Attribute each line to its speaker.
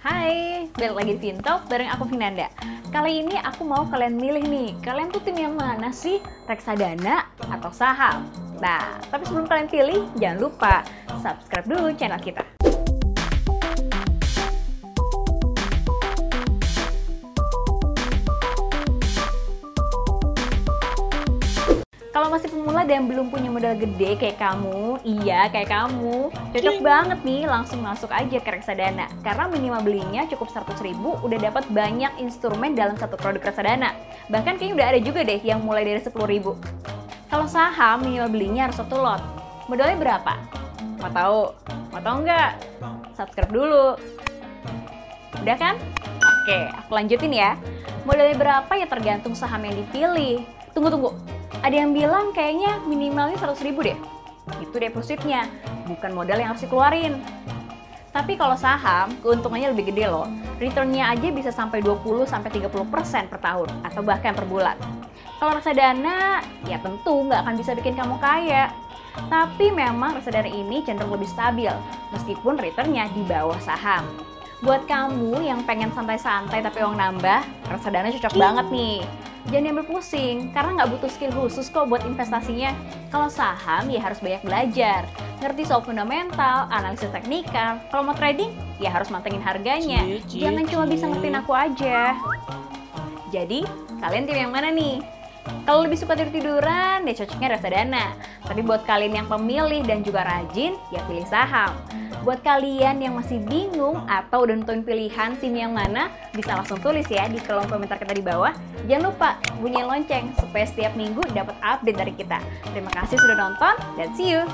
Speaker 1: Hai, balik lagi di Fintalk bareng aku Vinanda. Kali ini aku mau kalian milih nih, kalian tuh tim yang mana sih? Reksadana atau saham? Nah, tapi sebelum kalian pilih, jangan lupa subscribe dulu channel kita. Kalau masih pemula dan belum punya modal gede kayak kamu, iya kayak kamu, cocok banget nih langsung masuk aja ke reksadana. Karena minimal belinya cukup 100 ribu udah dapat banyak instrumen dalam satu produk reksadana. Bahkan kayaknya udah ada juga deh yang mulai dari 10 ribu. Kalau saham minimal belinya harus satu lot. Modalnya berapa? Mau tahu? Mau tahu nggak? Subscribe dulu. Udah kan? Oke, aku lanjutin ya. Modalnya berapa ya tergantung saham yang dipilih. Tunggu, tunggu. Ada yang bilang kayaknya minimalnya 100 ribu deh. Itu depositnya, bukan modal yang harus dikeluarin. Tapi kalau saham, keuntungannya lebih gede loh. Returnnya aja bisa sampai 20-30% per tahun, atau bahkan per bulan. Kalau reksadana, ya tentu nggak akan bisa bikin kamu kaya. Tapi memang reksadana ini cenderung lebih stabil, meskipun returnnya di bawah saham. Buat kamu yang pengen santai-santai tapi uang nambah, reksadana cocok banget nih. Jangan ambil pusing, karena nggak butuh skill khusus kok buat investasinya. Kalau saham ya harus banyak belajar, ngerti soal fundamental, analisis teknikal. Kalau mau trading, ya harus mantengin harganya. Jangan cuma bisa ngertiin aku aja. Jadi, kalian tim yang mana nih? Kalau lebih suka tidur tiduran, ya cocoknya reksadana. Tapi buat kalian yang pemilih dan juga rajin, ya pilih saham. Buat kalian yang masih bingung atau udah nentuin pilihan tim yang mana, bisa langsung tulis ya di kolom komentar kita di bawah. Jangan lupa bunyiin lonceng supaya setiap minggu dapat update dari kita. Terima kasih sudah nonton dan see you.